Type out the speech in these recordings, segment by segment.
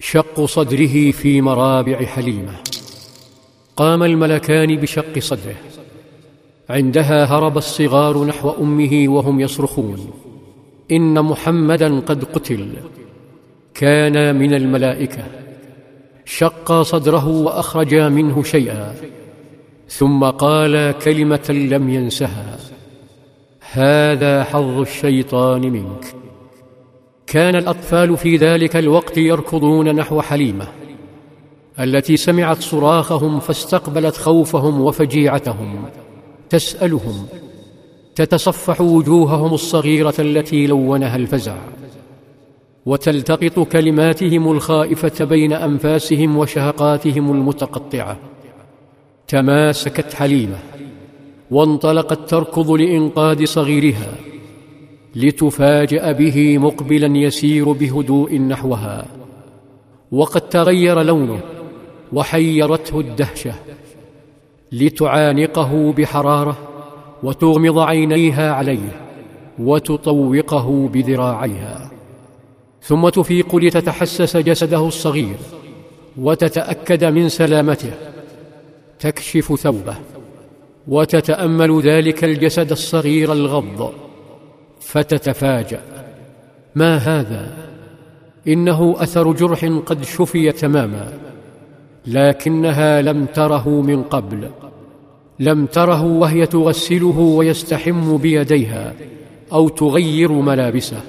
شق صدره في مرابع حليمة. قام الملكان بشق صدره. عندها هرب الصغار نحو أمه وهم يصرخون. إن محمدا قد قتل. كان من الملائكة. شقا صدره واخرجا منه شيئا. ثم قال كلمة لم ينسها. هذا حظ الشيطان منك. كان الأطفال في ذلك الوقت يركضون نحو حليمة التي سمعت صراخهم فاستقبلت خوفهم وفجيعتهم تسألهم تتصفح وجوههم الصغيرة التي لونها الفزع وتلتقط كلماتهم الخائفة بين أنفاسهم وشهقاتهم المتقطعة تماسكت حليمة وانطلقت تركض لإنقاذ صغيرها. لتفاجأ به مقبلا يسير بهدوء نحوها. وقد تغير لونه وحيرته الدهشة. لتعانقه بحرارة وتغمض عينيها عليه وتطوقه بذراعيها. ثم تفيق لتتحسس جسده الصغير وتتأكد من سلامته. تكشف ثوبه وتتأمل ذلك الجسد الصغير الغض. فتتفاجأ. ما هذا؟ إنه أثر جرح قد شفي تماما لكنها لم تره من قبل لم تره وهي تغسله ويستحم بيديها أو تغير ملابسه.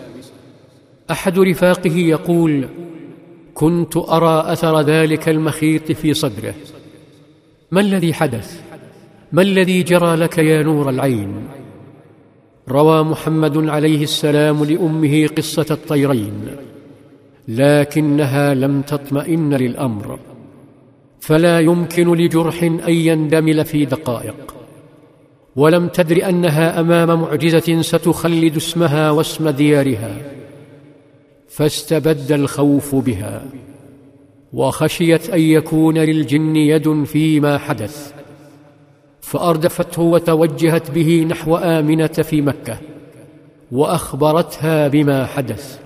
أحد رفاقه يقول كنت أرى أثر ذلك المخيط في صدره. ما الذي حدث؟ ما الذي جرى لك يا نور العين؟ روى محمد عليه السلام لأمه قصة الطيرين لكنها لم تطمئن للأمر فلا يمكن لجرح أن يندمل في دقائق ولم تدر أنها أمام معجزة ستخلد اسمها واسم ديارها فاستبد الخوف بها وخشيت أن يكون للجن يد فيما حدث. فاردفته وتوجهت به نحو آمنة في مكة وأخبرتها بما حدث.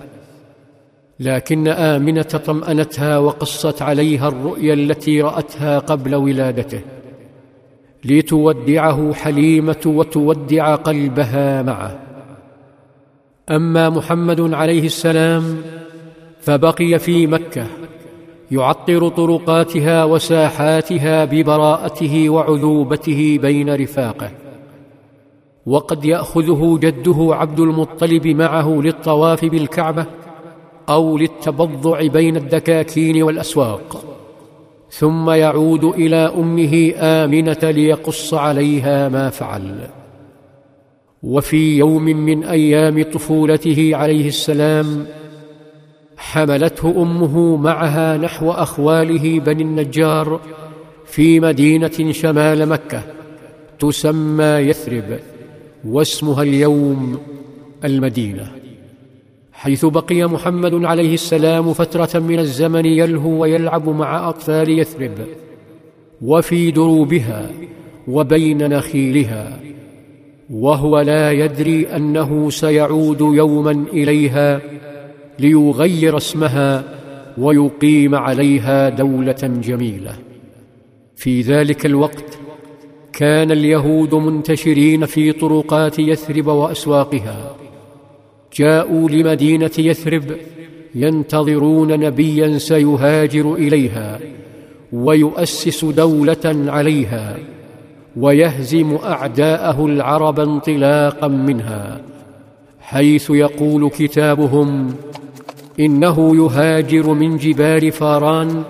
لكن آمنة طمأنتها وقصت عليها الرؤيا التي رأتها قبل ولادته لتودعه حليمة وتودع قلبها معه. أما محمد عليه السلام فبقي في مكة يعطر طرقاتها وساحاتها ببراءته وعذوبته بين رفاقه. وقد يأخذه جده عبد المطلب معه للطواف بالكعبة أو للتبضع بين الدكاكين والأسواق. ثم يعود إلى أمه آمنة ليقص عليها ما فعل. وفي يوم من أيام طفولته عليه السلام حملته أمه معها نحو أخواله بني النجار في مدينة شمال مكة تسمى يثرب واسمها اليوم المدينة. حيث بقي محمد عليه السلام فترة من الزمن يلهو ويلعب مع أطفال يثرب وفي دروبها وبين نخيلها وهو لا يدري أنه سيعود يوما إليها ليغير اسمها ويقيم عليها دولة جميلة. في ذلك الوقت كان اليهود منتشرين في طرقات يثرب وأسواقها. جاءوا لمدينة يثرب ينتظرون نبيا سيهاجر إليها ويؤسس دولة عليها ويهزم أعداءه العرب انطلاقا منها حيث يقول كتابهم إنه يهاجر من جبال فاران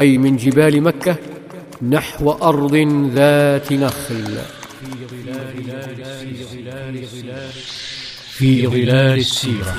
أي من جبال مكة نحو أرض ذات نخل. في ظلال السيرة.